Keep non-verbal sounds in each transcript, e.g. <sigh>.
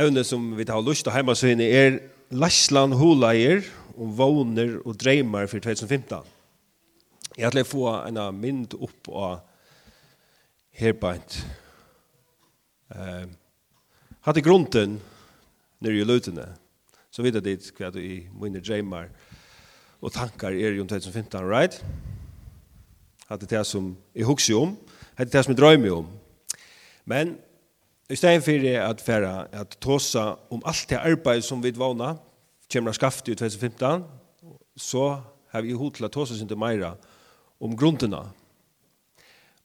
evne som vi tar lyst til hjemme søgne er Læsland Holeier og våner og dreimar for 2015. Jeg har til å få en mynd opp av herbeint. Uh, hadde grunden nere i løtene, så vidt dit hva du i mine dreimar og tankar er i 2015, right? Hadde det som jeg husker om, hadde det som jeg drømmer om. Men I stedet for at færa at tåsa om alt det arbeid som vi vana, kommer skaft i 2015, så har vi hod til at tåsa sin til meira om grunderna.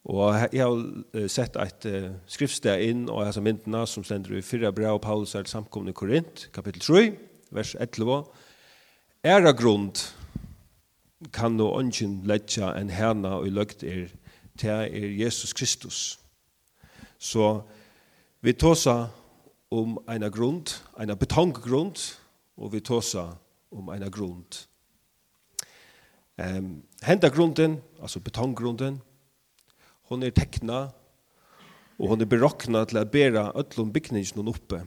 Og jeg har sett et skriftsted inn og jeg har myndene som stender i fyrra brev og Paulus er samkomne i Korint, kapittel 3, vers 11. Æra grund kan nå ånden letja en herna og løgt er til er Jesus Kristus. Så Vi tåsa om eina grund, eina betonggrund, og vi tåsa om eina grund. Um, henda grunden, altså betonggrunden, hon er tekna, og hon er berokna til at bera öllum byggningen oppe.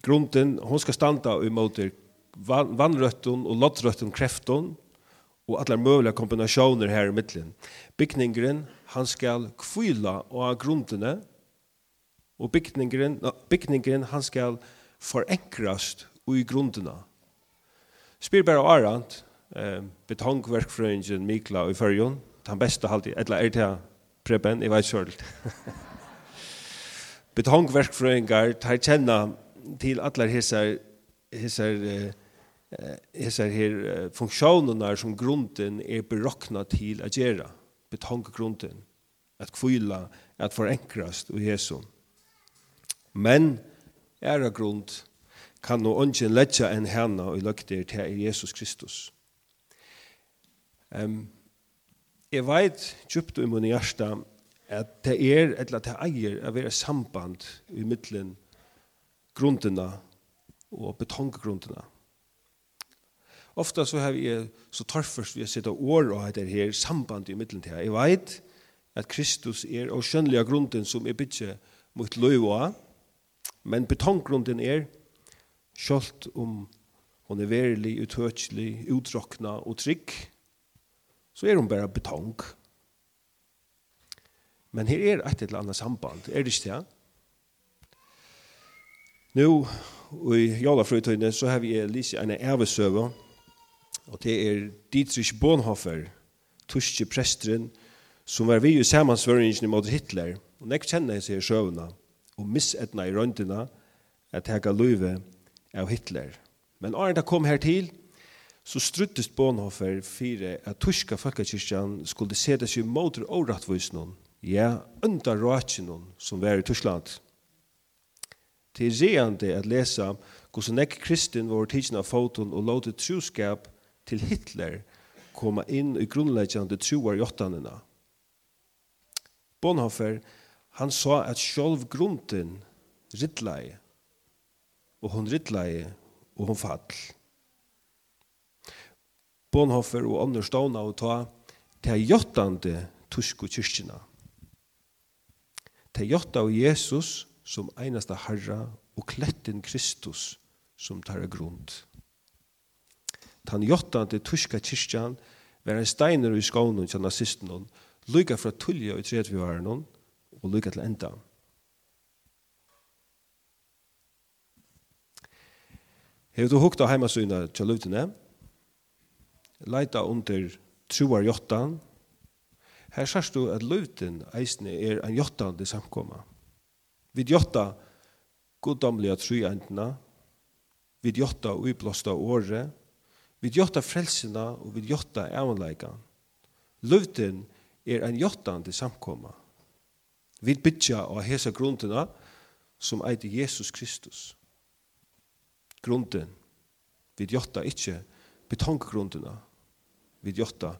Grunden, hon skal standa imot vannrøtten og lottrøtten krefton, og allar møgulega kombinasjoner her i middelen. Bygningren, han skal kvila og av grundene, og bygningren, bygningren han skal forenkrast i grunderna. Spyr bare Arant, eh, betongverkfrøyngen Mikla i Førjon, den beste halvtid, eller er det Preben, jeg vet selv. <laughs> Betongverkfrøyngar tar kjenna til alle hessar hessar eh, hessar her eh, funksjonerna som grunden er berokna til å gjøre betonggrunden, at kvila, at forenkrast i hesson. Men er av grunn kan nå ungen letja en hana og løkter til Jesus Kristus. Um, jeg vet djupt i min hjärsta at det er, eller at det eier, å være samband i middelen grunnene og betonggrunnene. Ofta så har jeg så torførst vi har sett av år og heter her samband i middelen til. Jeg vet at Kristus er og skjønnelige grunden som er bygget mot løyva, Men betonggrunden er, kjølt om hon er verilig, utøkelig, utrokna og trygg, så er hon bare betong. Men her er et eller annet samband, er det ikke det? Nå, i Jalafrøytøyne, så har vi lise en evesøve, og det er Dietrich Bonhoeffer, tuske presteren, som var vi i samansvøringen mot Hitler, og jeg kjenner seg i søvnene og missetna i røndina at hega løyve av Hitler. Men åren da kom her til, så struttest Bonhoeffer fire at tyska folkekirkjan skulle sete seg mot åretvisnån, ja, unda råtjenån som var i Tyskland. Det er reende at lesa hvordan nek kristin var tidsen av foton og låte troskap til Hitler koma inn i grunnleggjande troar i åttanina. Bonhoeffer Han sa at sjálv grunden rittleie, og hon rittleie, og hon fall. Bonhoeffer og andre stående og ta til jottande tusk og kyrkina. Til jotta og Jesus som einasta herra og kletten Kristus som tar grund. Tan jottande tuska kyrkjan var en steiner i skånen til nazisten, lykka fra tullja i tredje varen, og lykke til enda. Hevur du hugta á til lutuna? Leita undir truar jottan. Her sørst du at lutin eisne er ein til samkomma. Vi jotta goddomlige truendna, Vi jotta uiblåsta orre, Vi jotta frelsina og vi jotta ævanleikan. Lutin er ein jottandi samkomma. Vi bytja av hesa grunntina som eiter Jesus Kristus. Grunden. Vi gjotta ikkje betonggrunderna. Vi gjotta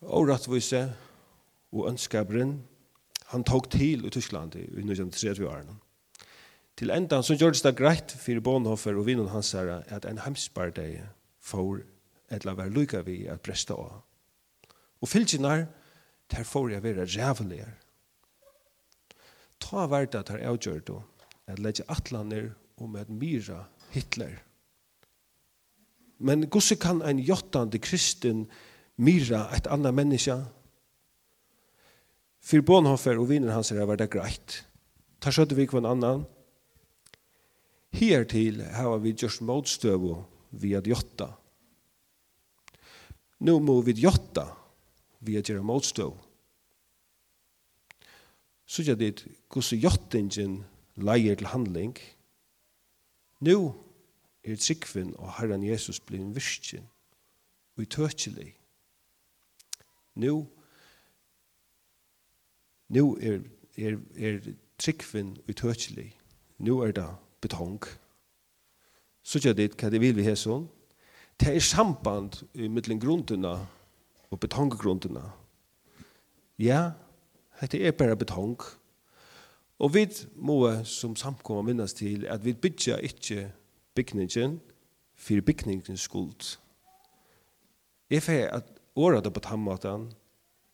Og rattvise og ønskabren, han tok til i Tyskland i 1930 årene. Til enda så gjør det greit for Bonhoeffer og vinnen hans her at en hemsbardeg får et la være lykka vi at presta av Og fylgjene der får jeg være rævelige. Ta hvert at her avgjør du at legge atlaner om at myra Hitler. Men gosse kan en jottande kristen myra et annet menneske? Fyr Bonhoeffer og viner hans er verda greit. Ta skjøtte vi kvann annan. Her til har vi gjort motstøv vi at jotta. Nå må vi jotta vi er gjerne motstå. Så gjør det hvordan jottingen leier til handling. Nå er tryggven og Herren Jesus blir en virkjen og tøtjelig. Nå Nå er, er, er tryggven utøkjelig. Nå er det betong. Så gjør det hva det vil vi hesson. Det er samband i mittlen grunnene og betonggrunnene. Ja, dette er bare betong. Og vi må som samkommer minnes til at vi bygger ikke bygningen for bygningens skuld. Jeg får at året er på tannmaten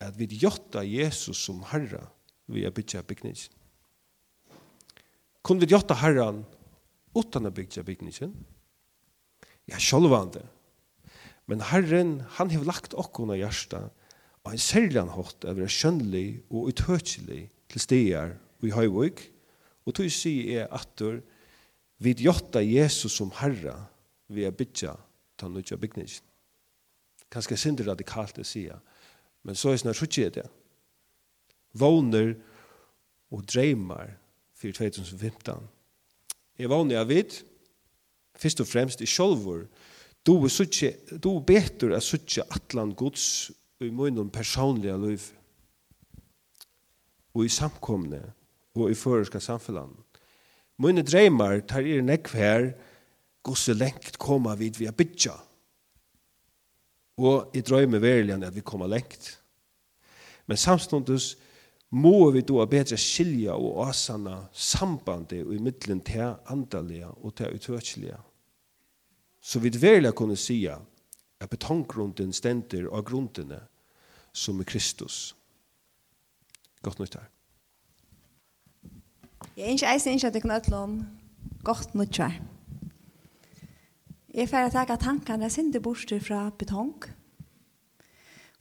at vi gjør Jesus som herre vi er bygger bygningen. Kun vi gjøtta herren uten å bygge bygningen? Ja, sjølvande. Men Herren, han har lagt okkona hjärsta og en særlig hatt av er skjønnelig og uthøtjelig til steder i Høyvøk. Og tog sier er at vi gjøtta Jesus som Herre vi er bytja ta nødja bygningen. Kanskje synder radikalt å si, men så er det sånn det. Våner og dreymar for 2015. Jeg våner jeg vidt, først og fremst i sjolvor, du er suttje, du er betur at suttje atlan gods i munnen personliga liv og i samkomne og i føreska samfellan. Mune dreymar tar er nekv her gosse lengt koma vid vi a bytja. Og i drøyme verligen at vi koma lengt. Men samståndes må vi då bedre skilja og asana sambandet og i middelen til andalega og til utøkselige. Så vi dvärliga kunne säga at betonggrunden stender av grundene som er Kristus. Godt nytt her. Jeg er ikke eisen ikke at jeg kan ødele om godt nytt her. Jeg får takke tankene jeg sinde borster fra betong.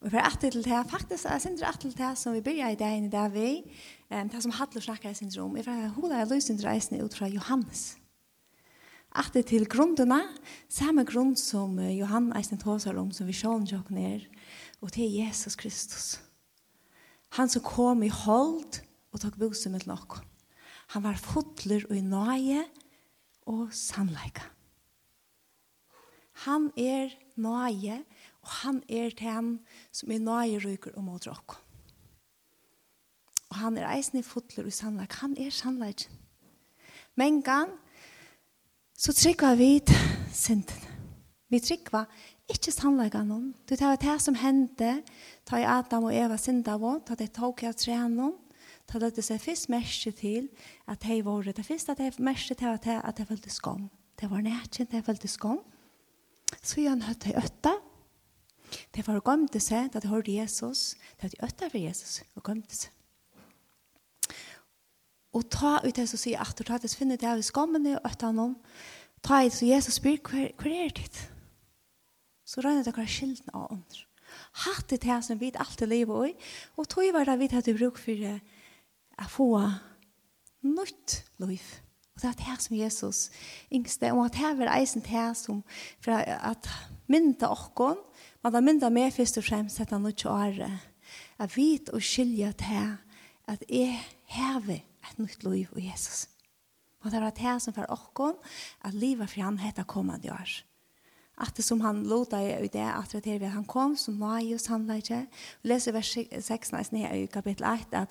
Og for at til det, faktisk jeg sindre at til det som vi begynner i dag i dag vi, det som Hadler snakker i sindre om. Jeg får hodet jeg løsindre reisende ut fra Johannes. Johannes at det til grunnene, samme grunn som Johan Eisen tåser om, som vi sjålen tjokk ned, og til Jesus Kristus. Han som kom i hold og tok bose med nok. Han var fotler og i nøye og sannleika. Han er nøye, og han er til han som er nøye ryker og mot råk. Og han er eisen i fotler og i sannleik. Han er sannleik. Men gang, så tryggva vi synden. Vi tryggva ikke sannleggen noen. Du tar det som hendte, ta i Adam og Eva synda vår, ta det tog jeg trener ta det seg først mest til at hei våre, det først at hei mest til at hei, at hei følte skam. Det var nærkjent, hei følte skam. Så gjør han høtt hei øtta. Det var gømte seg, da de hørte Jesus, det var øtta for Jesus, og gømte seg. Og ta ut det som sier at du tatt finne det av skammene og øtta noen, Ta i så Jesus spyr, hver er ditt? Så røyner dere skilden av under. Hatt det her som vi alltid lever i, og tog var det vi hadde bruk for å få nytt liv. Og det er det som Jesus yngste, og det er eisen det som, for at mynda okkon, men da mynda meg først og fremst etter nytt året, at vi og skilja det her, at jeg hever et nytt liv i Jesus. Og det var det som for åkken, at livet for han heter kommende år. At det som han låta i det, at det er han kom, som var jo sannleggje. Vi leser vers 6 i kapittel 1, at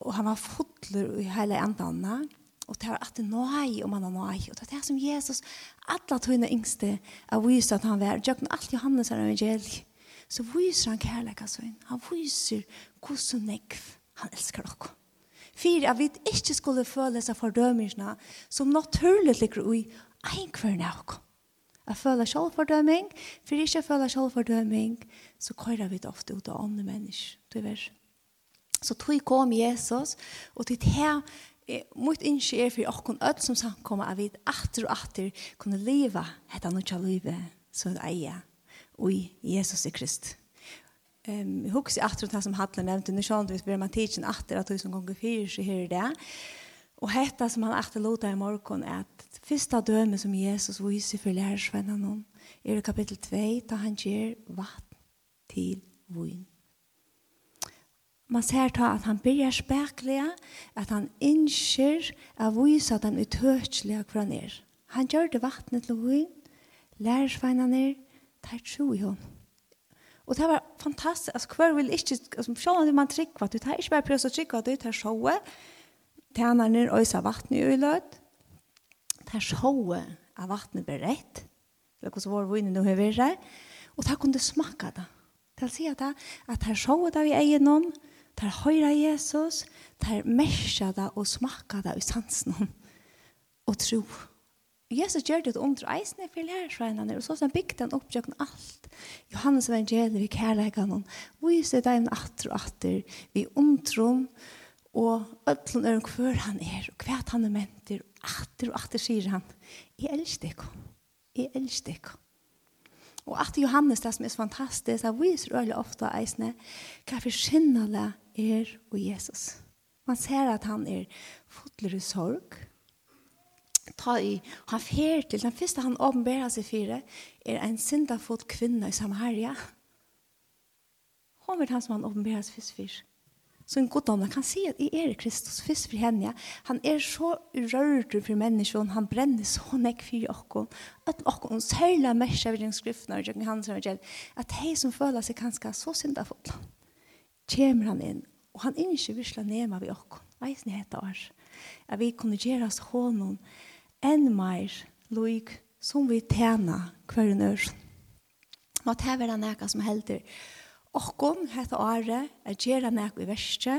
og han var fotler i hele andene, og det var at det nøy om han var nøy. Og det var det som Jesus, alle togene yngste, er viser at han var. Jøkken alt Johannes er evangeliet. Så viser han kærlighet, han viser hvordan nekv han elsker dere for at vi ikke skulle føle seg fordømelsene som naturlig ligger i en kvørn av oss. Jeg føler selvfordøming, for ikke jeg føler selvfordøming, så kører vi det ofte ut av andre mennesker, tyvärr. Så tog kom Jesus, og til det her, mot innskje er for åkken ød som samkommer, at vi atter og atter kunne leve, etter noe av livet, som det eier, og Jesus i Kristus. Ehm um, hooks efter det som Hatlen nämnde nu sjön vis blir man teachen efter att tusen gånger fyra så här det. Och hetta som han efter låta i morgon är att första döme som Jesus visar för lärarsvännerna någon i er kapitel 2 ta han ger vatten till vin. Man ser ta att han börjar spärkliga att han inser av visa den uthörsliga kvar ner. Han gör det vattnet till vin. Lärarsvännerna tar tro i honom Og det var fantastisk. Altså, hver vil ikke, altså, selv om man trykker, du tar ikke bare prøvd å trykke, du tar sjået, tjener ned øysa vattnet i øyelød, tar sjået av vattnet berett, eller hvordan vår vinner nå har vært, og da kunne du smake det. Til å si at at tar sjået av i egen noen, tar høyre Jesus, tar merke det og smake det i sansen og tro. Og Jesus gjør det under eisene for lærersveinene, og så som bygde han opp gjøkken alt. Johannes evangeliet vi kærleggen han, og vi ser deg med atter og atter, vi omtrom, og ødlen er hver han er, og hva han er menter, og atter og atter sier han, jeg elsker deg, jeg elsker deg. Og at Johannes, det som er så fantastisk, han viser øyelig ofte eisene, hva for skinnene er og Jesus. Man ser at han er fotler i sorg, ta i, han fer til, den første han åpenberer seg fire, er en syndafot kvinne i Samaria. Hon er han som han åpenberer seg fire. Så en god dommer kan si at i er Kristus først for henne, han er så rørt for mennesken, han brenner så nekk for dere, at dere særlig mest av den skriften og jøkken hans evangel, at de som føler seg kanskje så syndafot, kommer han inn, og han er ikke virkelig nema ved åkken. Eisen heter år. At vi kunne gjøre oss hånden, enn mer loik som vi tjena hver en ør. Må det være noe som helder okkon hette åre, er gjøre noe i verste,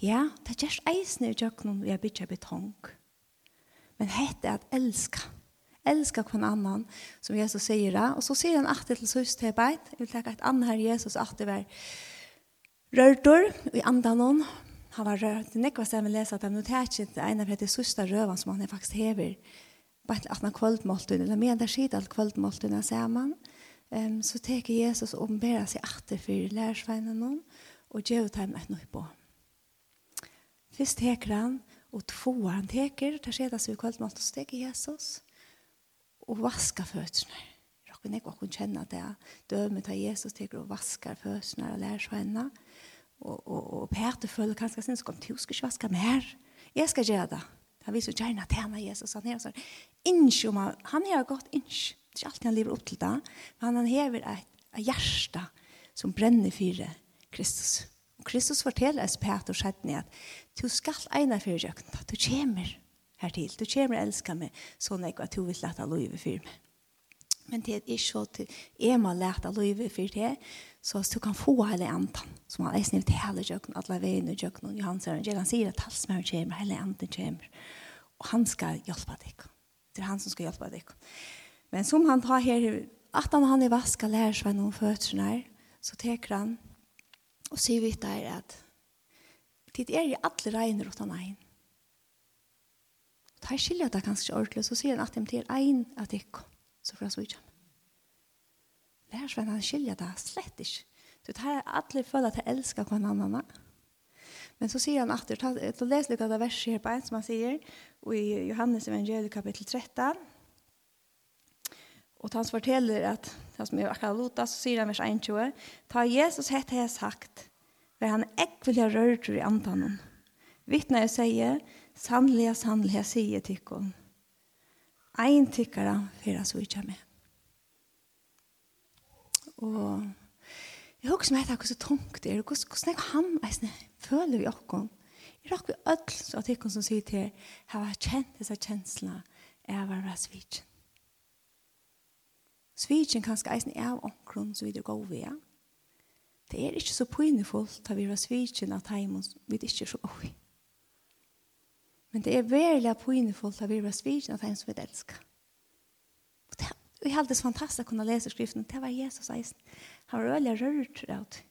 ja, det er gjerne eisne i jøkken vi har bytja betong. Men hette er at elska, elska kvann annan, som Jesus sier det. Og så sier han alltid til søs til beit, jeg vil tenke at annet her Jesus alltid var rørtor i andan hon, han var rørt. Nekva stemmen lesa at han noterer en av de sørste røvene som han faktisk hever. Bare at han kvöldmåltun, eller med det skjedde alt kvöldmåltun ser man. Um, så teker Jesus og omberer seg atter for lærersveinen noen, og gjør dem et nøy på. Først teker han, og to han teker, der skjedde seg i kvöldmåltun, så teker Jesus, og vasker fødsene. Rokken ikke, og hun kjenner det, dømet av Jesus teker og vasker fødsene og lærersveinene, Og, og, og Peter føler kanskje sin, så kom til, skal ikke vaske mer. Jeg skal gjøre det. Han viser jo gjerne tjene Jesus. Han er sånn, innsjå man, han er godt innsjå. Det er ikke alltid han lever opp til det, men han hever et, et hjerte som brenner for Kristus. Og Kristus forteller oss Peter og skjedde at du skal egne for jøkken, du kommer her til. du kommer og elsker meg, sånn at du vil lette lov i firmen. Men det er ikke at jeg må lete av for det, så at du kan få hele enten, som han er snitt til hele djøkken, alle veien og djøkken, og Johan sier, han sier at talsmøren kommer, hele enten kommer, og han skal hjelpe deg. Det er han som skal hjelpe deg. Men som han tar her, at han, han i vaska lærer seg noen fødselen her, så teker han, og sier vi der at, tid er i alle regner utan ein. Og tar skilja det ganske ordentlig, så sier han at de til ein at ikke så får han svitja. Lærsvenn, han skiljer det slett ikke. Du tar alle føler at jeg elsker hver annen. Men så sier han at, jeg leser litt av det verset her på en som han sier, og i Johannes evangeliet kapittel 13, og han forteller at, det som er akkurat lota, så sier han vers 21, «Ta Jesus hette har sagt, ver han ikke vil ha rørt i antanen. Vittne jeg sier, sannlige, sannlige, sier tikkene.» ein tykkara fyrir að svitja meg. Og jeg husker meg etter hvordan tungt det er, og hvordan jeg han eisne, føler vi okkon. Jeg rakk vi öll så at ikkon som sier til hava kjent disse kjenslene av å være svitjen. Svitjen kanskje eisne er av okkron som vi er gode via. Det er ikke så pynefullt at vi var svitjen av teimen vi er ikke så gode Men det er veldig poenefullt at vi var svirken av dem som vi elsker. Og det er alltid fantastisk å kunne lese skriften. Det var Jesus eisen. Han var veldig rørt av det.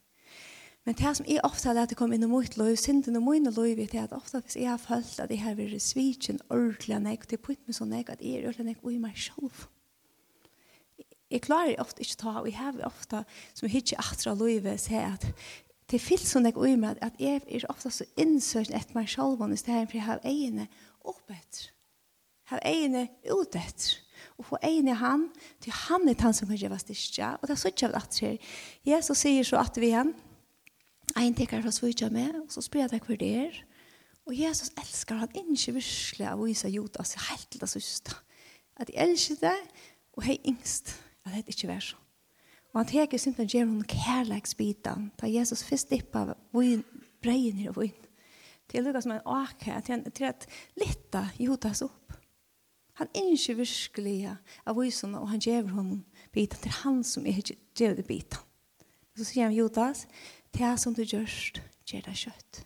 Men det som jeg ofte har lært å komme inn i mitt liv, synden og mine liv, er at ofte hvis jeg har følt at jeg har vært svitsen ordentlig nek, det er på meg så nek, at jeg er ordentlig nek i meg selv. Jeg klarer ofte ikke ta, og jeg har ofte, som jeg ikke akter av livet, se at det fyllt sånn jeg ui med at jeg er ofte så innsøkt etter meg selv i stedet for jeg har egne opp etter. Jeg Har egne ut etter. Og for egne han, til han er han som kan gjøre styrke. Og det er så ikke at det Jesus sier så at vi han, en tekker fra svitja med, og så spør jeg deg hvor det er. Og Jesus elsker han ikke virkelig av å vise Jodas helt til det siste. At jeg elsker det, og jeg er yngst. At det ikke er sånn. Og han teker simpelthen gjør noen kærleksbiten. Da Jesus først dippa vun, breien i vun. Det er lukka som en åke, til at litta Judas opp. Han er ikke virkelig av vysene, og han gjør hun bitan til han som er gjør det biten. Så sier han Judas, det er som du gjørst, gjør det kjøtt.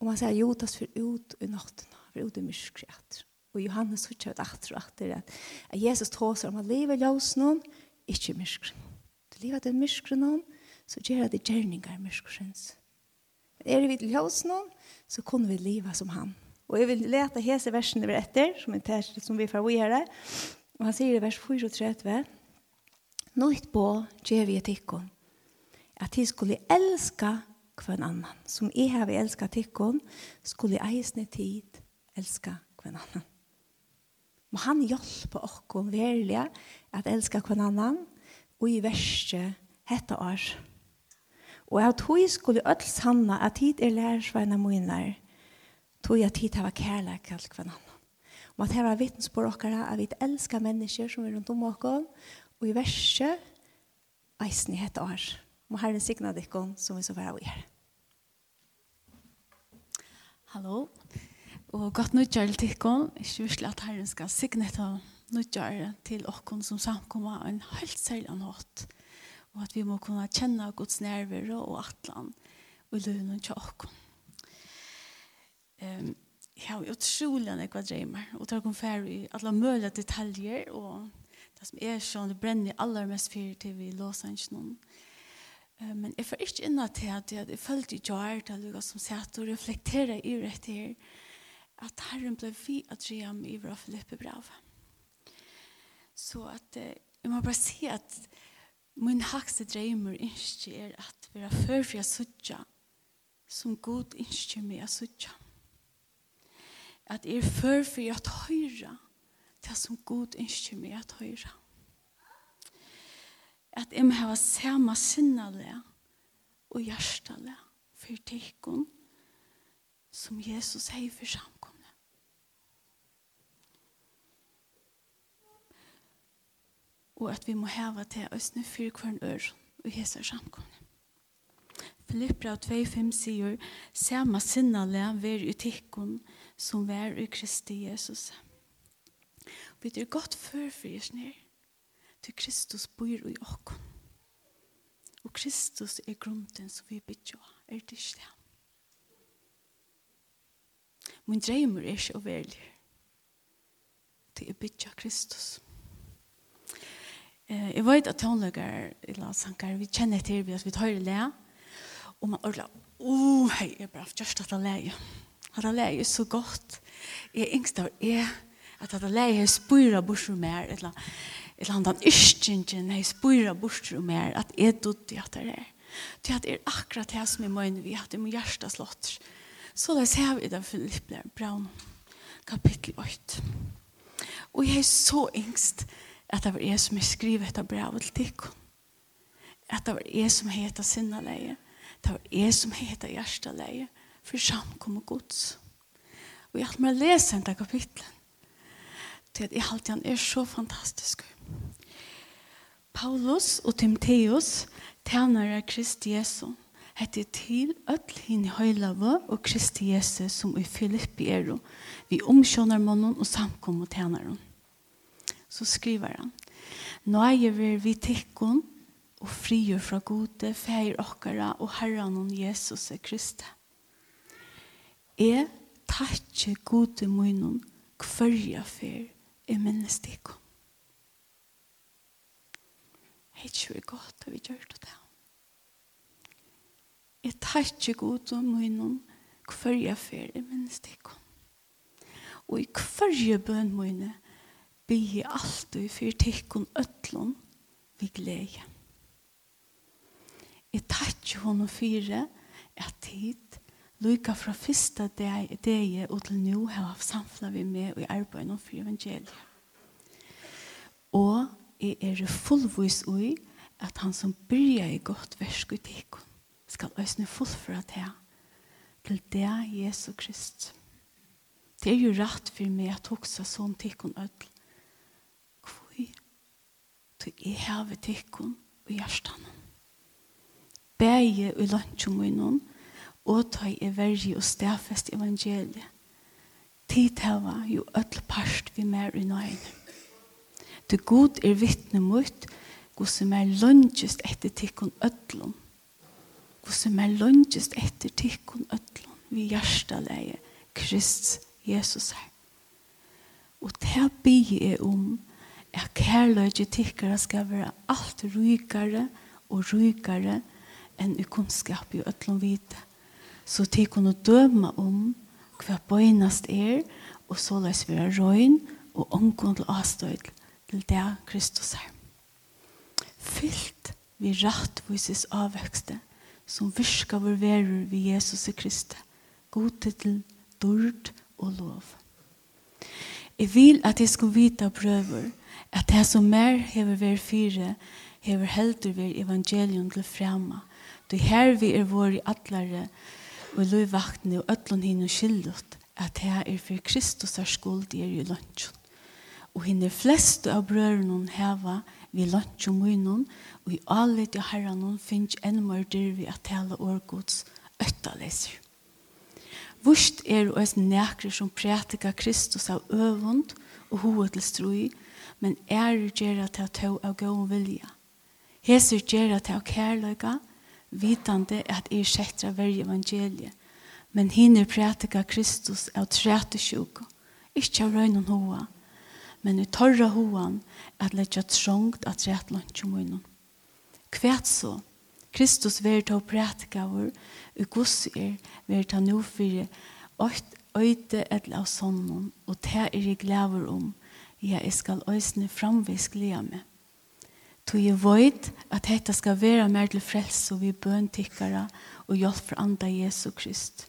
Og man sier Judas for ut i natten, for ut i myskret. Og Johannes sier at etter og etter at Jesus tåser om at livet ljøs noen, ikke myskren. Du lever den myskren noen, så gjør det gjerninger myskrens. Er vi til hos noen, så kunne vi leva som han. Og jeg vil lete hese versen over etter, som, er tæs, som vi får gjøre. Og han sier i vers 34, Nått på gjør vi etikken, at de skulle elska kvann annan. Som jeg har elsket tikkon, skulle eisne tid elska kvann annan. Må han hjelpe oss verlig at elska hver annan og i verste hette år. Og at hun skulle øde sanne at tid er lærersveina munner, tog jeg tid til å være kærlig til hver annan. Og at her var vittnesbord okkara at vi elskar mennesker som er rundt om oss og i verset eisen i hette år. Må Herren signa dikken som vi så være av er. Hallo. Hallo. Og godt nødgjør til dere, ikke virkelig at Herren skal signe til nødgjør til dere som samkommer en helt særlig nått. Og at vi må kunne kjenne Guds nerver og atlan og lønne til dere. Um, jeg har utrolig nekva dreimer, og tar kom ferdig i alle mulige detaljer, og det som er sånn, det brenner aller mest för til vi låser ikke noen. Men jeg får ikke inna til at jeg følte i gjør, det som sier at du reflekterer i rett her, at Herren ble vi at Riam i våra Filippe brev. Så at eh, jeg må bare si at min hakse dreimer ikke er at vi har før for jeg suttja som god ikke med jeg suttja. At jeg er før for jeg høyre det som god ikke med jeg høyre. At jeg må ha samme sinnele og hjertele for tekken som Jesus har for sammen. og at vi må hava til østene for hver ør og hese samkomne. Filippra 2.5 sier, «Sama sinnale ver i som ver i Kristi Jesus». Vi er godt førfyrir ned til Kristus bor i okken. Og Kristus er grunden som vi bygger, er det ikke det? Min dreimer er ikke å velge til å bygge Kristus. Kristus. Eh, jeg vet at i eller sanger, vi kjenner til vi, vi tar i le, og man orla, oh, hei, jeg bare først at det leie. At det leie så godt. Jeg yngst av er at det leie er spyrer bort mer, eller eller han den yrstingen, hei spyrer bort mer, at jeg dødde at det er. Det er akkurat det som jeg mener vi, at det er min slått. Så där ser vi den Filippe Braun, kapittel 8. Og jeg er så yngst, at det var jeg som skriver etter brevet til tikkun. At det var jeg som heter sinneleie. Det var jeg som heter hjerteleie. For samkommer gods. Og jeg har med å lese denne kapitlen. Til at jeg alltid han er så fantastisk. Paulus og Timotheus tjener Kristi Jesu. Hette til öll hin høylava og Kristi Jesu som i Filippi er vi omkjønner mannen og samkommer tjener henne så skriver han Nå ver vi tikkun og frier fra gode, feir okkara og herran om Jesus Kristi. Jeg takkje gode munnen kvarja fer i minnestikon. Hei, er godt at vi gjør det da. Jeg takkje god og munnen hverja fer i minnestikon. Og i hverja bøn munnen bygge alltid for tikkun øtlån vi glede. Jeg takker henne fire at tid lukka fra fyrsta dag og til nå har jeg samfunnet vi med og i arbeidet for evangeliet. Og jeg er fullvis ui at han som byrja i godt versk ut ikon skal øsne fullføra til til det Jesu Krist. Det er jo rett for meg at hoksa sånn tikkun ødel til jeg har vi tikkun og hjertan. Begge i lunchen min og ta i vergi og stafest evangeliet. Tid hava jo öll parst vi mer i nøyne. Du god er vittne mot gos som er lungest etter tikkun öllum. Gos som er lungest etter tikkun öllum vi hjertaleie Krist Jesus her. Og det bygge er om at kærløyge tikkere skal være alt rykere og rykere enn i kunnskap i øtlom vite. Så de å døme om hva bøynast er, og så løs være røyn og omgånd til avstøyd til det Kristus er. Fyllt vi rettvises avvekste, som virka vår verur vi Jesus i Kristi, gode til dord og lov. Jeg vil at jeg skulle vite av prøver, at det som mer hever ver fyre, hever heldur ver evangelium til frema. Du her vi er vår i atlare, og lov vaktene og øtlån hinn og skyldot, at det er for Kristus er skuld er i lønnsjon. Og henne flest av brøren heva vi lønnsjon munnen, og i alle de herrene finnes enn mørder vi at hele årgods øttaleser. Vurst er og oss nekre som prætika Kristus av øvund og hovedelstrui, og men er gjerra til at tog av god vilja. Hesur gjerra til av kærløyga, vitande at er settra verje evangeliet, men hinner prætika Kristus av træte sjuk, ikke av røynon hoa, men i torra hoan at letja trångt at træt lunch Kvært så, Kristus ver ta prætika vår, og gos er ver ta nu fyrir åkt øyte etla av sonnen, og ta er i glæver om, ja, jeg skal øsne framvis glede meg. Tog jeg vet at dette skal være mer til frelse og vi bøntikkere og hjelp for andre Jesu Krist.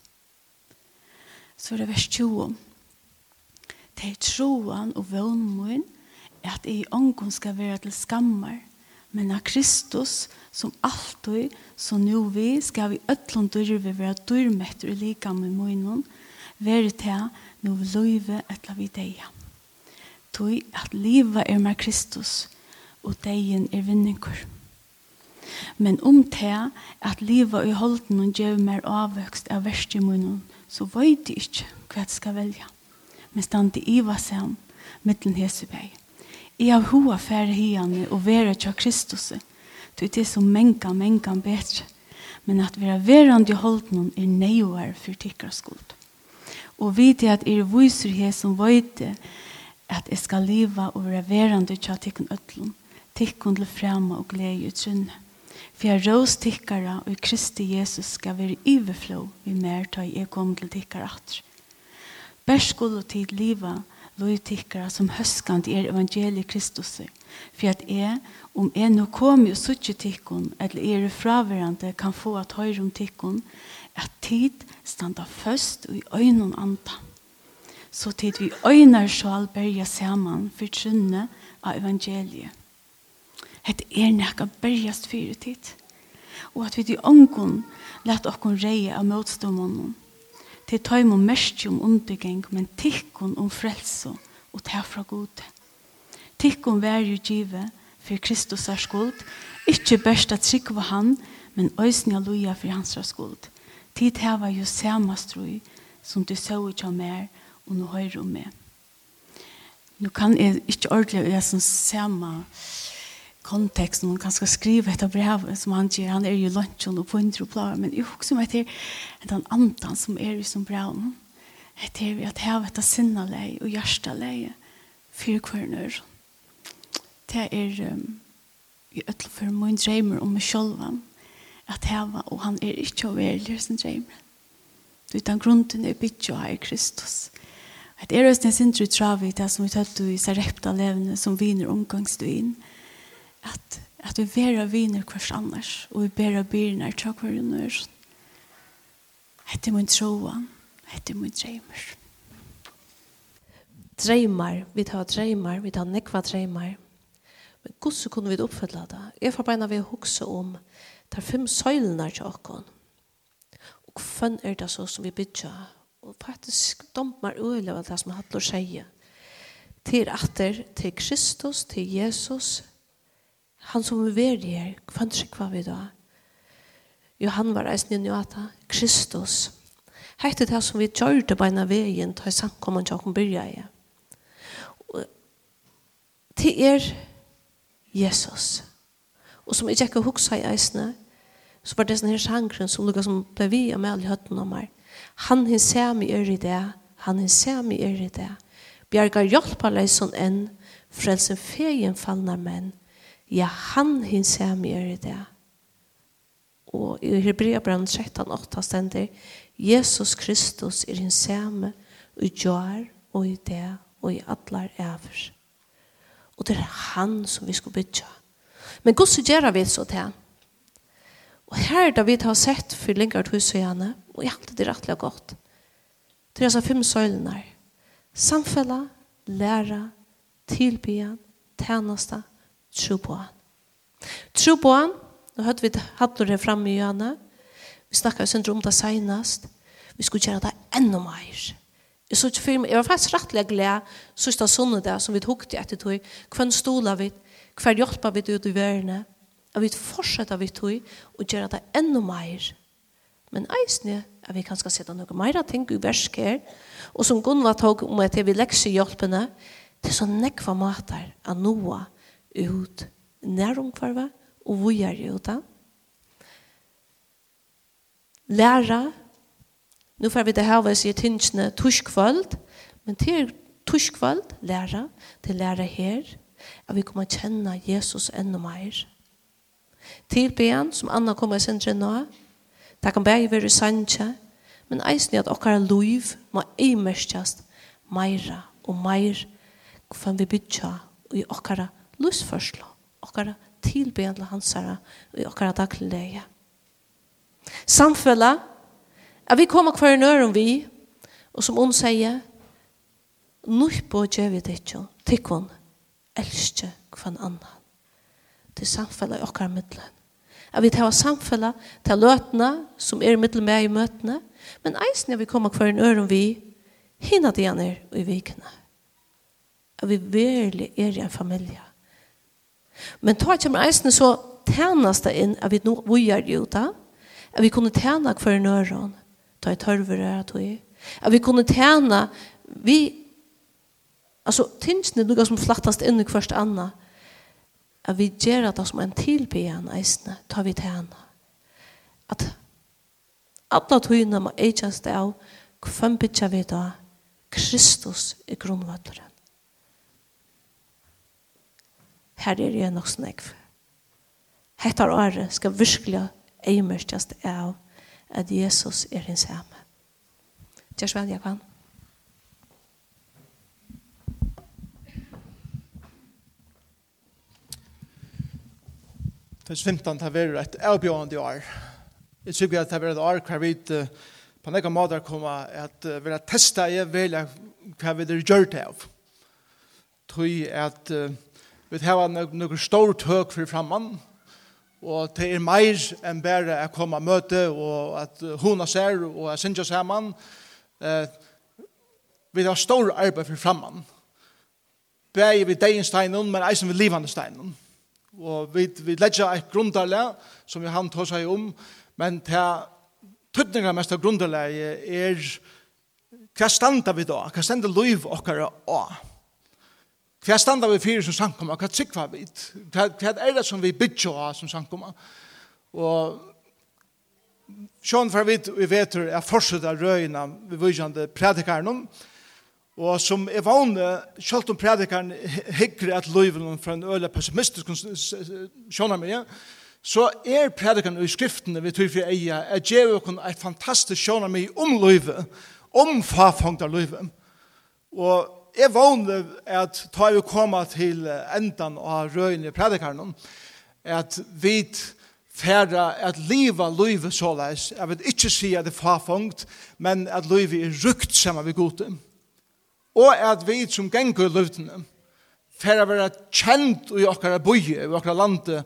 Så er det vers 20. Det er troen og vønmoen at jeg i skal være til skammer, men av Kristus som alltid, så nå vi, skal vi øtlån dyrve være dyrmetter i lika med munnen, være til nå vi løyve etter vi deg tog at livet er med Kristus, og degen er vinninger. Men om det at livet i holden og gjør mer avvøkst av verstimunnen, så vet de ikke hva de skal velge. Men standi iva sen, mittlen hesebeg. I av hoa færre hiane og vera tja Kristus, tui det som menga, menga betre. Men at vera verand i holden er neuar for tikkra skuld. Og vidi at er viser he som veite, at jeg skal leva og være verande til tikkun ødlun, tikkun til frema og glede i trunne. For jeg rås tikkara og Kristi Jesus skal være iverflå vi mer ta jeg kom til tikkara atr. Berskol og tid liva lov som høskant er evangeliet Kristus. For at jeg, om jeg nå kommer og suttje tikkun, eller er fraverande kan få at høyre om tikkun, at tid standa først og i øynene andan så tid vi øyner skal berge saman for trunne av evangeliet. Et er nekka bergast fyrir tid. Og at vi til ångon lett okkon reie av motstånden. Til tøym og mestje om undergeng, men tikkon om frelse og ta fra god. Tikkon vær jo give for Kristus er skuld, Ikke best at sikva han, men òsne loja for hans skuld. Tid heva jo samas troi som du så ut av mer, og nå høyre om meg. Nå kan jeg ikke ordentlig gjøre sånn samme kontekst, noen kan skrive et brev som han gjør, han er jo lunsjen og pointer og plager, men jeg husker meg til den andan som er i som brev, etter vi at jeg vet at sinne sinnelei og hjerte hjertelei for kvarnør. Det er um, i ødel for min dreimer om meg selv, at jeg og han er ikke overlig sin dreimer. Utan grunden er bytja av Kristus. Kristus Et er også en sindru travi, det som vi tatt i sarepta levende, som viner omgangsduin, at, at vi vera viner hvers annars, og vi bera byrnar tra hver annars. Hette er min troa, Hette er min dreimer Dreimar, vi tar dreimar, vi tar nekva dreimar. Men hvordan kunne vi oppfylla det? Jeg får beina vi hukse om tar fem søylene til åkken. Og hvem er det så som vi bygger og faktisk dommer øyelig av det som hadde å si. Til atter, til Kristus, til Jesus, han som er ved her, hva trykker vi da? Jo, han var eisen i Njata, Kristus. Hette det som vi gjør det av veien, til samkommet til åkken byrja i. Til er Jesus. Og som jeg ikke husker i eisene, så var det sånn her sangren som lukket som ble vi og med alle høttene om meg. Han hin ser sami er i det, han hin ser sami er i det. Bjergar hjelpa hjelparleisen enn, frelsen fegen fallnar menn. Ja, han hin ser sami er i det. Og i Hebreabran 13, 8 stender, Jesus Kristus er hin sami, og i jar, og i det, og i atlar evers. Og det er han som vi skal bytja. Men gos så gjør vi så til. Og her er det vi har sett for lengre hus og gjerne, og jeg har det rettelig godt. Det er altså fem søylene. Samfella, læra, tilbyen, tjeneste, tro på han. Tro på han, nå hørte vi hatt det fremme i gjerne, vi snakket jo om det senest, vi skulle gjøre det enda mer. Jeg så ikke for jeg var faktisk rettelig glad, sørste sånne der som vi tok til etter tog, hvem stoler vi, hver hjelper vi ut i verden, at vi fortsetter vi tog og gjør det enda mer. Men eisne er vi kanskje sette noe mer ting i versk her, og som Gunnar tog om at vi lekser hjelpene, det er så nekva mater av noe ut næromkvarve og vujer ut Læra, nu får vi det her hva jeg sier tingene men til tuskvald, læra, til læra her, at vi kommer kjenne Jesus enda mer til ben som Anna kommer i sendren nå. Det kan bare være sanje, men eisen er at okkara liv må imerskjast meira og meir kvann vi bytja i okkara lusførsla, okkara tilbedla hansara i okkara daglige. Samfella, at vi kommer hver nør om vi, og som hun sier, Nuh på djevet ikkje, tikkun, elsker hver annan til samfunnet i okkar middelen. At vi tar samfunnet til løtene som er middelen med i møtene, men eisen er vi kommer hver en øren vi hinner det gjerne i vikene. At vi virkelig er i en familie. Men ta kommer eisen så tænast det inn at vi nå vujer det ut at vi kunne tæna hver en øren, ta i tørvere at vi, at vi kunne tæna vi Alltså tingsne noe som flattast inn i hverst anna at vi gjør det som en tilbyen eisene, tar vi til henne. At alle togene må eisnes det av hvem bytja vi da Kristus i grunnvalleren. Her er det nok snakk. Hettar året skal virkelig eimørkjast av at Jesus er hans hjemme. Tjers vel, jeg kan. Fyrst 15 har vært et avbjørende år. Jeg tror at det har vært et år hver vi på nekka måter kommer at vi har testet i velja hva vi har gjort av. Tror at vi har noen stor tøk for framman, og det er mer enn bare å komme og møte, og at hun ser, og jeg synes sammen. Eh, vi har stor arbeid for framman. Bæg vi degensteinen, men eisen vi livandesteinen. steinen og vi, vi legger et grunderle, som han tar seg om, men til tøtninga mest av grunderle er hva standa vi da, hva standa liv okkara av, hva standa vi fyrir som sankoma, hva tryggva vi, hva, hva er det som vi bytja av som sankoma. og Sjån fra vidt vi vet er fortsatt av røyna vi vujande predikarnum, Og som er vanlig, selv om predikeren hikker at løyven fra en øyla pessimistisk skjønner meg, ja, så er predikeren i skriftene vi tror for eia, er gjev kun et fantastisk skjønner meg om løyve, om fafangt av løyve. Og er vanlig at ta vi koma til endan av røyene i predikeren, at vi færa at liva løyve såleis, jeg vil ikke si at det er fafangt, men at løyve er rukt sammen med godet og at vi som gengur løvdene, fer å være kjent i okkara bøye, i okkara lande,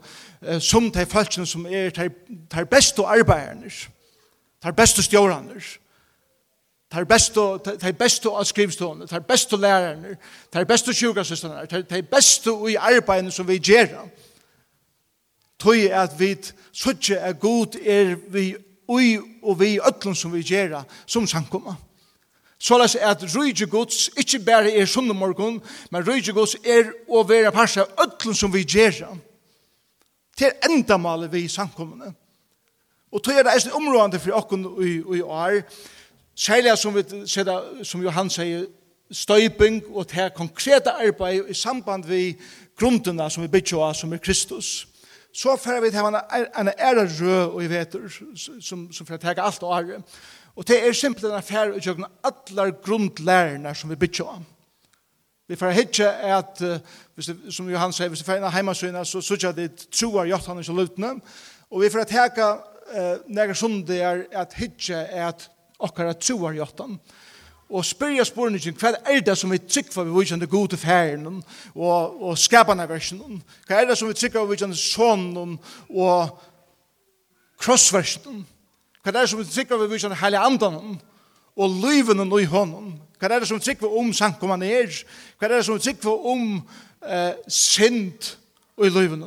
som de folkene som er de beste arbeiderne, de beste stjårene, de beste, de beste skrivstående, de beste lærerne, de beste sjukasøstene, de beste i arbeidene som vi gjør. Tøy er at vi suttje er god er vi ui og vi øtlun som vi gjør som samkommer. Så er at rujje gods ikkje berre er sunne morgon, men rujje gods er å være parsa ötlun som vi gjerra. Til endamalet vi i samkommende. Og tog er det eisen områdande for og i år, særlig som, vi, seda, som Johan sier, støyping og til konkreta arbeid i samband vi grunderna som vi bygger av, som er Kristus. Så fyrir vi til en ære rød og i vetur, som, som fyrir tega alt året. Og det er simpelthen en affær å gjøre alle grunnlærerne som vi bytter om. Vi får hitje at, uh, som Johan sier, hvis vi får inn av heimasyna, så sørger det troar jottene som lutene. Og vi får teka uh, nære sunde er at hitje er at okkara troar jottene. Og spyrja spurningen, hva er det som vi trykker for vi vikjende god til færen og, og skapane versen? Hva er det som vi trykker for vi vikjende sånn og krossversen? Hva er det som sikra vi viser hele andan og lyven og i hånden? Hva er det som sikra om sankoman er? Hva er det som sikra om eh, synd og i lyven?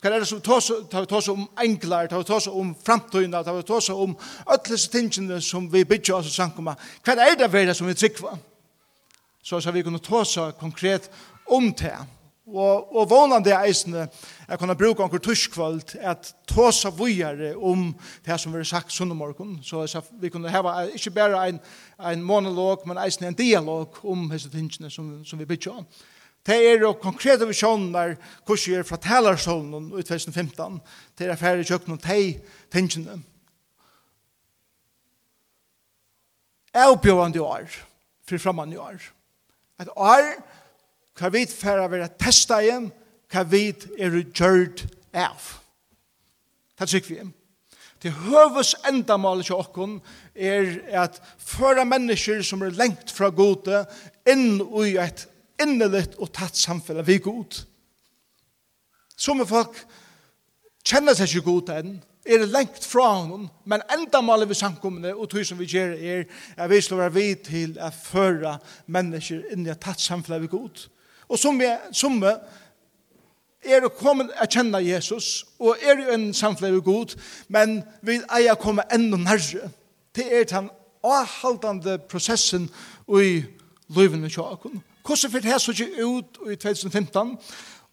Hva er det som tar vi tås om englar, tar vi tås om framtøyna, tar vi tås om ötles tingene som vi bygger oss i sankoma? Hva er det vera som vi sikra? Så så vi kunne tås konkret om det og, og vånande eisene er kunne bruke anker tuskvöld at tåsa vujare om det som vi har sagt sunnumorgon så, så vi kunne heva ikke bare en, en monolog men eisene en dialog om hese tingene som, som vi bytja om Det er jo konkrete visjoner hvordan jeg er fra talerstolen i 2015 til jeg ferdig kjøkken og teg tingene. Jeg oppgjøvende år, for fremme i år. Et år hva vi færa vera testa igjen, hva vi er gjørt av. Det tykker vi. Det høves endamålet til åkken er at føra mennesker som er lengt fra gode inn i et innelitt og tatt samfunn vi god. Som folk kjenner seg ikke god enn, er lengt fra honom, men endamålet vi samkommende og tog som vi gjør er at vi slår vi til å føre mennesker inn i et tatt samfunn vi god. Og som vi, som vi, er å komme å kjenne Jesus, og er jo en samfunn god, men vi er å komme enda nærmere. Det er den avholdende prosessen i livet med kjøkken. Hvordan fikk det så ikke ut i 2015?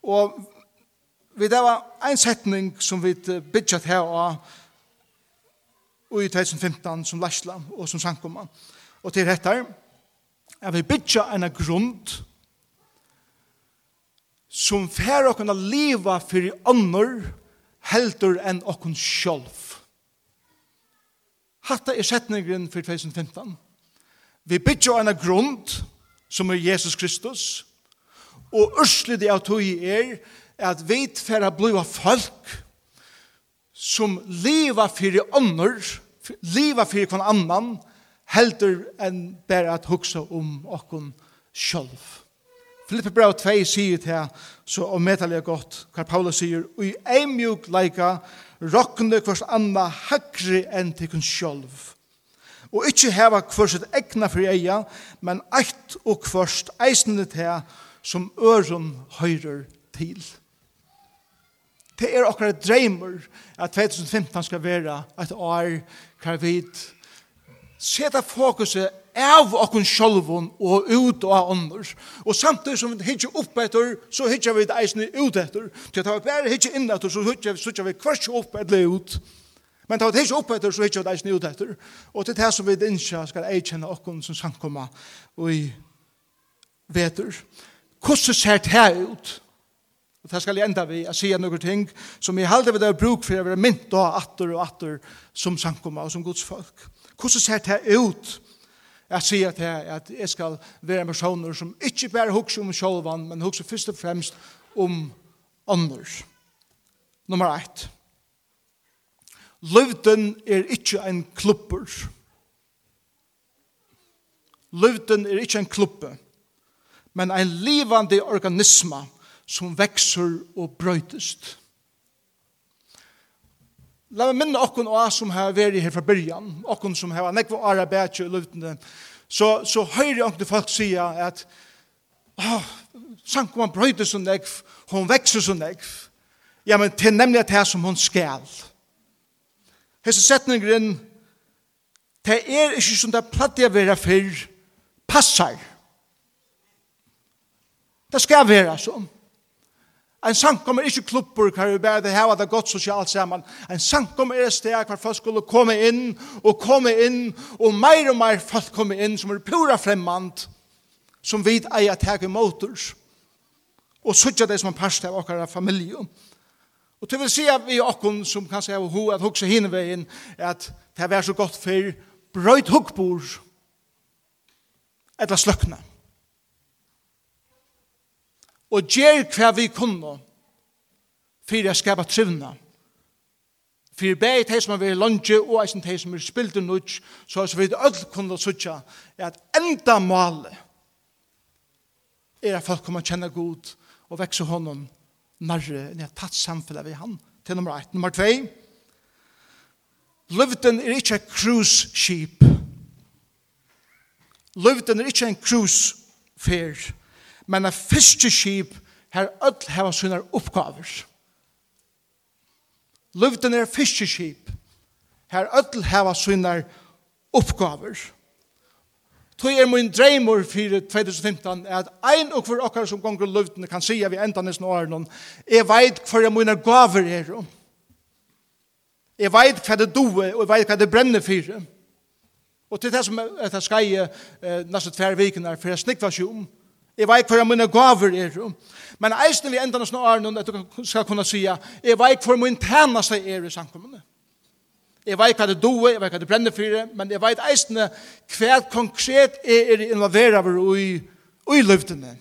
Og vi det var en setning som vi bygget her av i 2015 som Lashla og som Sankoman. Og til dette er vi bygget en grunn som fer å kunne leva fyrir annor heldur enn okkun sjálf. Hatta er setningren for 2015. Vi bytja en grund som er Jesus Kristus og ørslig det av tog er at vi fer å bliva folk som leva fyrir annor, leva fyrir kvann annan, heldur enn bare at hugsa om okkun sjálf. Filippe brev 2 sier til så og er godt hva Paulus sier og i en mjuk leika rokkende hvers anna hakri enn til kun sjolv og ikkje heva hvers et egna for eia men eit og hvers eisende til som øren høyrer til. Det er okkar dreimer at 2015 skal være et år hver vid seta fokuset av okkun sjálvun og ut og annars. Og samtidig som vi hittir upp etter, så hittir vi eisne ut etter. Til at vi bare hittir inn etter, så hittir vi kvart opp etter ut. Men ta hittir upp etter, så hittir vi eisne ut etter. Og til det som vi innskja skal eikjenne okkun som samkomma og i vetur. Hvordan ser det ut? Og det skal jeg enda vi å si noen ting som jeg halde ved det bruk for å være mynt og atter og atter som samkomma og som Guds folk. Hvordan ser det ut? Jeg sier til jeg at jeg skal være en person som ikke bare hukser om sjolvan, men hukser først og fremst om andre. Nummer ett. Løvden er ikke en klubber. Løvden er ikke en klubbe, men en livande organisme som vekser og brøytest. La meg minne okkun og som har vært her fra byrjan, okkun som har nekva ara bætje i løvdende, så, så høyre til folk sida at oh, Sankoman brøyde så nekv, hon vekser så nekv. Ja, men til nemlig at det er som hon skal. Hesse setningren, det er ikke som det platt jeg vera fyrr, passar. Det skal vera sånn. En sankom er ikke klubber hver vi bare hava det godt sosialt sammen. En sankom er et sted hver folk skulle komme inn og komme inn og mer og mer folk komme inn som er pura fremmant som vid at teg er motors og sutja det som en parst av okkara familie. Og til vil si at vi okkon som kanskje er ho at hugsa hinne veien at det er så godt for brøyt hukkbor eller sløkna og gjer hva vi kunne for å skapa trivna. For bæg de som har vært lunge og eisen de som er spilt i nudj, så har vi alle kunne sutja at enda målet er at folk kommer kjenne god og vekse honom nærre enn jeg tatt samfunnet ved han til nummer 1. Nummer 2. Løvden er ikke en cruise ship. Løvden er ikke en cruise fair men en fiskeskip her öll heva sina oppgaver. Luften er fiskeskip her öll heva sina oppgaver. Tøy er min dreimur fyrir 2015 at ein og for okkar som gongur luften kan sija vi enda nesten åren er veit hver mine gaver er jeg veit hva det doe og jeg veit hva det brenner fyrir og til det som er det skai eh, nesten tver vikene er for jeg snikva seg om Jeg vet hva mine gaver er. Men eisen vi enda noen år, at du skal kunne si jeg vet hva min tjeneste er i samkommende. Jeg vet hva det doer, jeg vet hva det brenner for men jeg vet eisen hva konkret er involveret involverer i, i løftene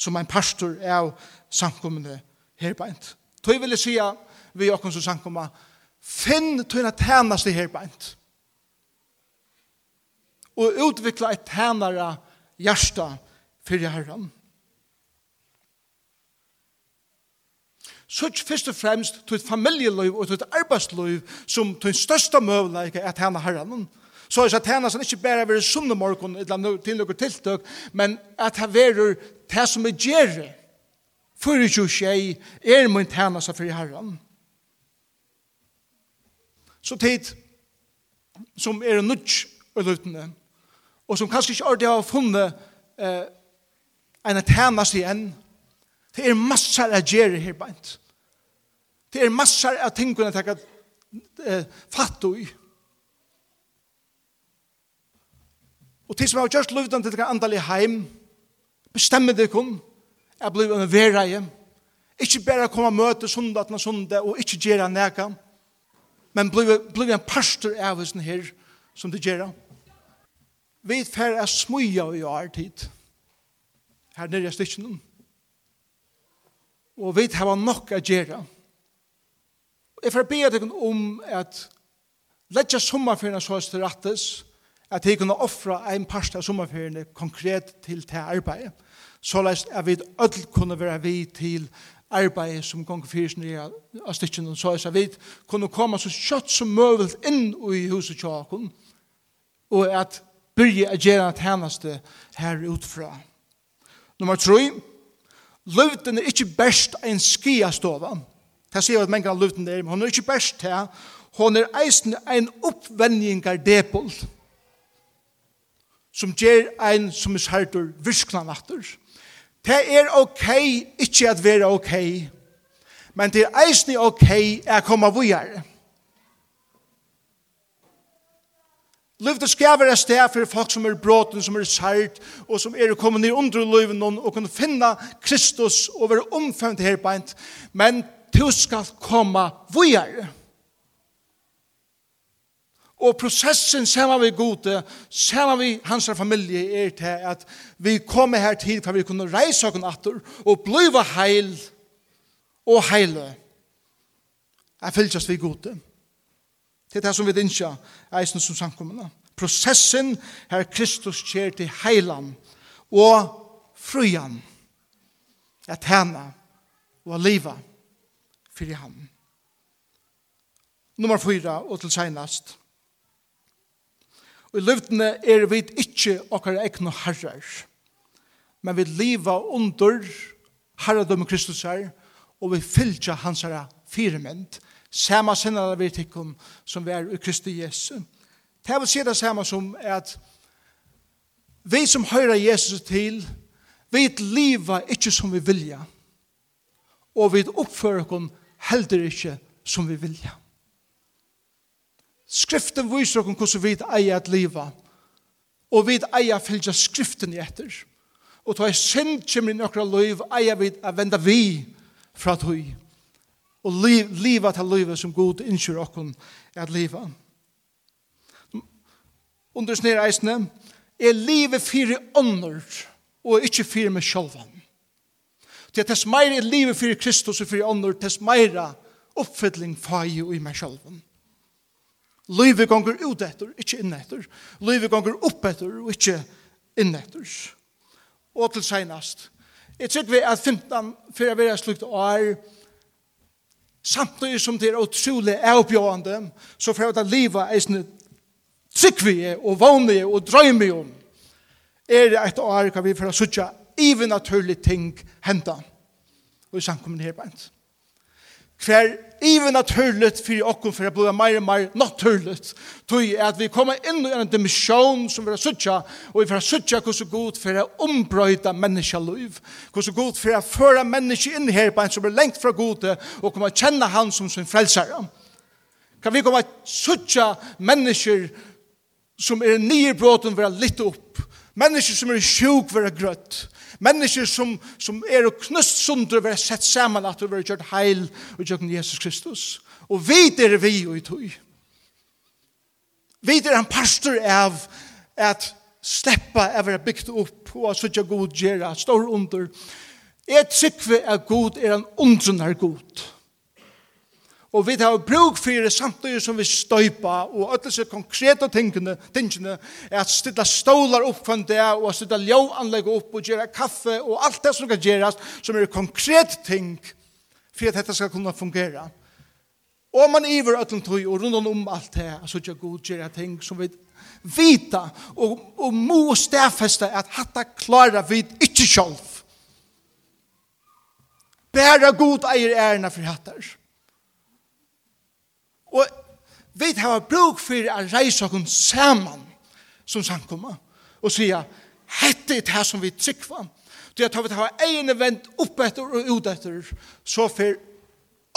som en pastor av samkommende herbeint. Tøy vil jeg si vi åkken som samkommende, finn tøyna tjeneste herbeint. Og utvikla et tjenere hjertet fyrir herran. Sutt først og fremst tutt familieløyv og tutt arbeidsløyv som tutt største møvleik er tjene herran. Så er det tjene som ikke bare er sunne morgon eller til noen tiltøk, men at det er det som er gjerne. Fyrir jo tjei er min tjene som fyrir herran. Så tid som er nudj og løytene, og som kanskje ikke ordentlig har funnet eh, en tænast i en. Det er massar av gjerri her beint. Det er massar av tingene jeg kan eh, fatte i. Og til som har gjort løvdan til det kan andal i heim, bestemmer det kun, jeg blir en verreie, ikke bare komme og møte sundaten og sundag, og ikke gjøre neka, men blir en pastor av oss her, som det gjør. Vi fer er smuja i år tid her nere i stikken. Og vi har nok å gjøre. Jeg får be deg om at letja sommerferien så til rattes, at jeg kunne offra en parst av sommerferien konkret til til arbeidet. Så lest at vi ødel kunne være vi til arbeidet som gong fyrir nere av stikken, så lest at vi kunne komme så kjøtt som møvelt inn i huset tjåkon, og at byrje å gjøre tjeneste her utfra. Nummer 3. Løvden er ikke best en skiastova. Det sier at mengen av løvden er, men hun er ikke best her. Hun er eisen en oppvendingar som gjør en som er særtur virkna natter. Det er ok, ikke at være ok, men det er eisen ok er å komme vujere. Løfte skaver er sted for folk som er bråten, som er sært, og som er kommet ned under løven og kunne finne Kristus og være omfemt her beint. Men du skal komme vujar. Og prosessen sammen vi gode, sammen vi hans familie er til at vi kommer her til for vi kunne reise oss natter og blive heil og heile. Jeg fylles vi gode. Det er det som vi dinsja eisen som samkommende. Prosessen her Kristus kjer til heilan og frujan at hana og liva fyrir ham. Nummer fyra og til seinast. Og i løvdene er vi ikkje okkar egnu herrar, men vi liva under herradømme Kristus her, og vi fylltja hans herra firemynd, Sama sinnare vi tikkum som vi er i Kristi Jesu. Det vil si det samme som at vi som høyrer Jesus til, vi liva ikke som vi vilja, og vi oppfører oss heller ikke som vi vilja. Skriften viser oss hvordan vi eier at liva, og vi eier fylgja skriften i etter. Og ta i synd kommer i nokra liv, eier vi å vende vi fra tog og liv, liva til livet som god innskyr okkon at liva. Under snir eisne, er livet fyrir ånder og ikkje fyrir med sjálfan. Det er tess meira er livet fyrir Kristus og fyrir ånder, tess meira oppfylling fai og i meg sjálfan. Livet gonger ut etter, ikkje inn etter. Livet gonger opp etter og ikkje inn etter. Og til seinast, jeg trykker vi at 15, fyrir jeg vera slukt år, er, samtidig som det er utrolig avbjørende, så får det livet eisne tryggvige og vanlige og drøymige om. Er det et år kan vi få suttje even naturlig ting henta. Og i samkommen her bænt. För even naturligt för oss för att bli mer och mer naturligt. Tog att vi kommer in i en dimension som vi har suttit och vi får suttit hur så god för att ombröjda människoliv. Hur så god för att föra människor in här på en som är längt från gode och kommer känna han som sin frälsare. Kan vi komma suttit människor som är nyerbråten vara litt upp Mennesker som er sjuk vera grøtt. Mennesker som, som er knust sunder vera sett saman at du vil gjøre heil og gjøre Jesus Kristus. Og vi er vi og i tog. Vi er en pastor av at sleppa av vera bygd opp og at suttja god gjerra, stor under. Jeg trykker at god er en undrunar god. God Og vi har bruk for det samtidig som vi støypa, og alle disse konkrete tingene, tingene er at stilla stålar opp for det, og at stilla ljøanlegg opp, og gjøre kaffe, og alt det som kan gjøres, som er konkrete ting, for at dette skal kunne fungere. Og man iver ötlen tøy, og rundan om alt det, så gjør god gjøre ting som vi vita, og, og må stedfeste at hatta klarer vi ikke selv. Bæra god eier ærena for hattar. Og vi har bruk for å reise oss sammen som samkommer og sier, hette er det som vi trykker. Det er at vi har egne vent opp etter og ut etter, så for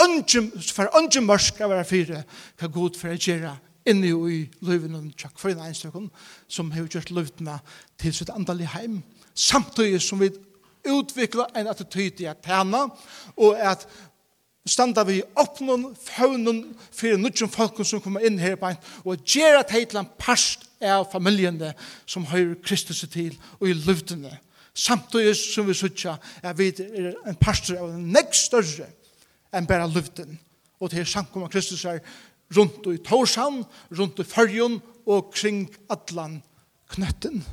ønsken, for ønsken mørk av hver fire, hva god for å gjøre inne i løyven og tjakk for en enstøkken, som har gjort løyvene til sitt andalige heim, samtidig som vi utvikla en attityd i at tjene, og at standa vi oppnån faunen, fyrir nudjum folken som kommer inn her på en, og gjerra teg til en parst av familjene som høyr Kristus til og i luftene. Samtidig som vi sutja er vi er en pastor av en nekk større enn bare luften. Og til samkommer Kristus er rundt i Torshavn, rundt i Førjon og kring Atlan knøtten.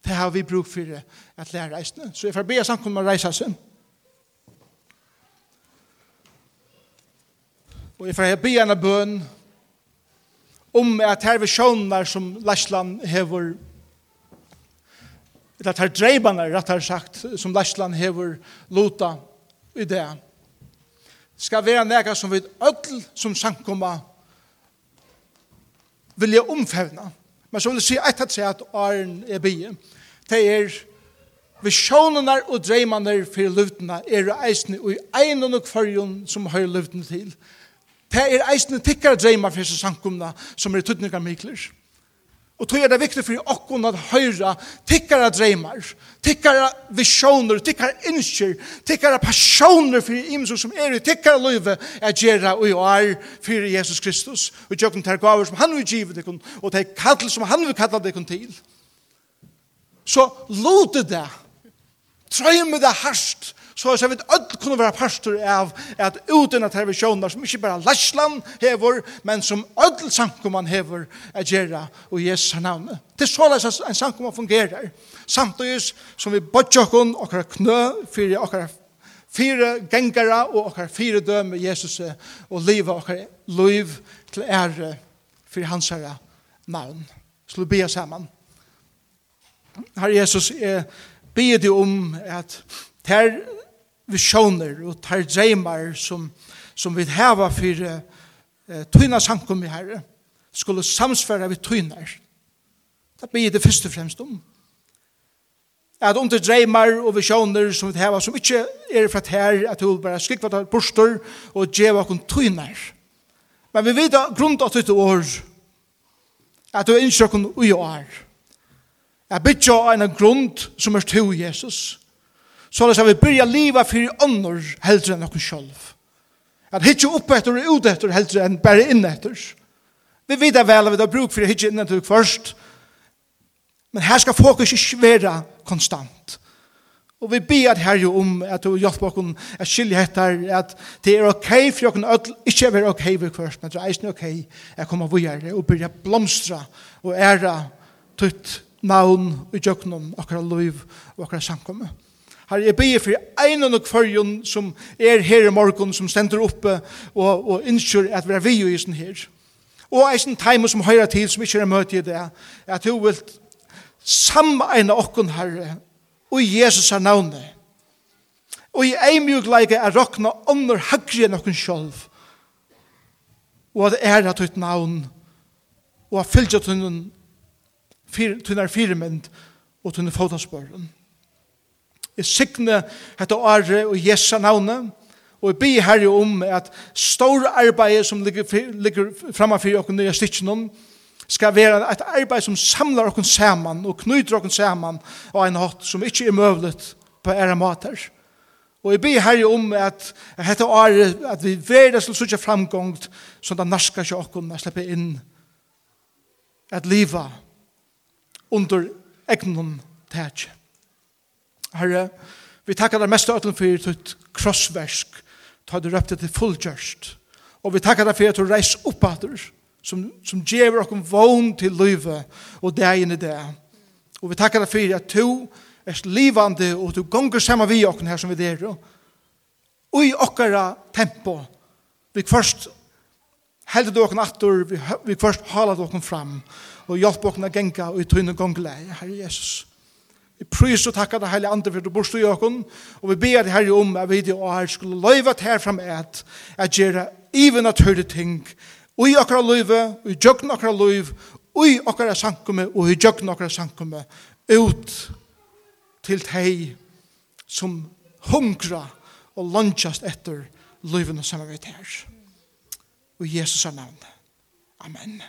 Det har vi bruk for at lære reisene. Så jeg får be samkommer reisa seg. Og jeg får be en bøn om at her visjoner som Lashland hever eller at her dreibene, rett her sagt, som Lashland hever lota i det. Skal være nega som vi ødel som sankumma vilja omfevna. Men så vil jeg si etter tre at Arn er bie. Det er visjonene og dreimene for luftene er eisne og i en og kvarjon som har luftene til. Det Det er eisne tikkar dreima for Jesus sankumna som er tuttnika mikler. Og tog er det viktig for okkon at høyra tikkara dreimar, tikkara visjoner, tikkara innskjer, tikkara passioner for imso som er i tikkara løyve er gjerra og er for Jesus Kristus. Og tjokken ter gaver som han vil givet dikon, og ter kall som han vil kalla dikon til. Så lote det, trøyme det harst, så har vi öll kunne være pastor av at uten at televisjoner som ikke bare Lashland hever, men som öll samkomman hever er gjerra og Jesu navn. Det er såleis en samkomman fungerer. Samtidig som vi bodjokken, okkar knø, fyrir okkar fire gengara og okkar fire døme Jesus og livet och liv til ære fyrir hans herre navn. Så vi be sammen. Herre Jesus, jeg ber deg om at her visioner og tar dreimar som, som vi heva for uh, tøyna sankum i herre skulle samsfæra vi tøynar. Det blir det først og fremst om. At under dreimar og visioner som vi heva som ikke er fra her at du bare skrikva til borster og djeva kun tøynar. Men vi vet at grunn av tøyta år at du er innsjøkken ui år. Jeg bytja en grunn som er til Jesus. Jesus så det lest vi byrja liva fyrir ånder heldre enn okkur sjálf. At hitje opp etter og ut etter heldre enn bare inn etter. Vi vet vel at vi har bruk for hitje inn etter først, men her skal fokus ikke være konstant. Og vi ber at herre om at du hjelper oss at skilje etter at det er ok for oss ødel, ikke er ok for først, men det er ikke ok at komme videre og byrja blomstra og æra tutt navn og jøknum akkurat liv og akkurat samkommet. Herre, jeg ber for en og kvarjon som er her i morgen, som stender oppe og, og innskjør at vi er vi i sin her. Og eisen time som høyre til, som ikke er møte i det, at du vil samegne okken, Herre, og i Jesus er navnet. Og i ei mjuk leike er råkna under høyre enn okken sjolv. Og at er at ut navn, og at fylgja tunnen, tunnen er firemynd, og tunnen fotanspørren. Jeg sikne dette åre og Jesa navnet, og jeg blir herre om at store arbeid som ligger, ligger framfor dere nye stikken skal være et arbeid som samlar dere sammen og knyter dere sammen og en hatt som ikke er mulig på ære mater. Og jeg blir herre om at dette åre at vi verdes til sånn framgång, som det norske kjøkken slipper inn at livet under egnon tætje. Herre, vi takkar deg mest av ötlen for ditt krossversk, ta du røpte til fullgjørst. Og vi takkar deg for at du reis oppater, som, som gjever okkom vogn til livet og dagen i det. Og vi takkar deg for at du er livande og du gonger saman vi okken her som vi der. Og i okkara tempo, vi først heldur du okken atur, vi, vi først halar du okken fram, og hjelp okken a genga og i tøyne gongleie, Herre Jesus. Vi prøys og takkar det heilige andre for du borstå i åkken, og vi ber det herre om at vi det og her skulle løyva til herfram et, at gjøre even at høre ting, og i akkurat løyve, og i djøkken akkurat løyv, og i akkurat sankumme, og i djøkken akkurat sankumme, ut til teg som hungra og lunchast etter løyven og samarbeid her. Og Jesus er navn. Amen.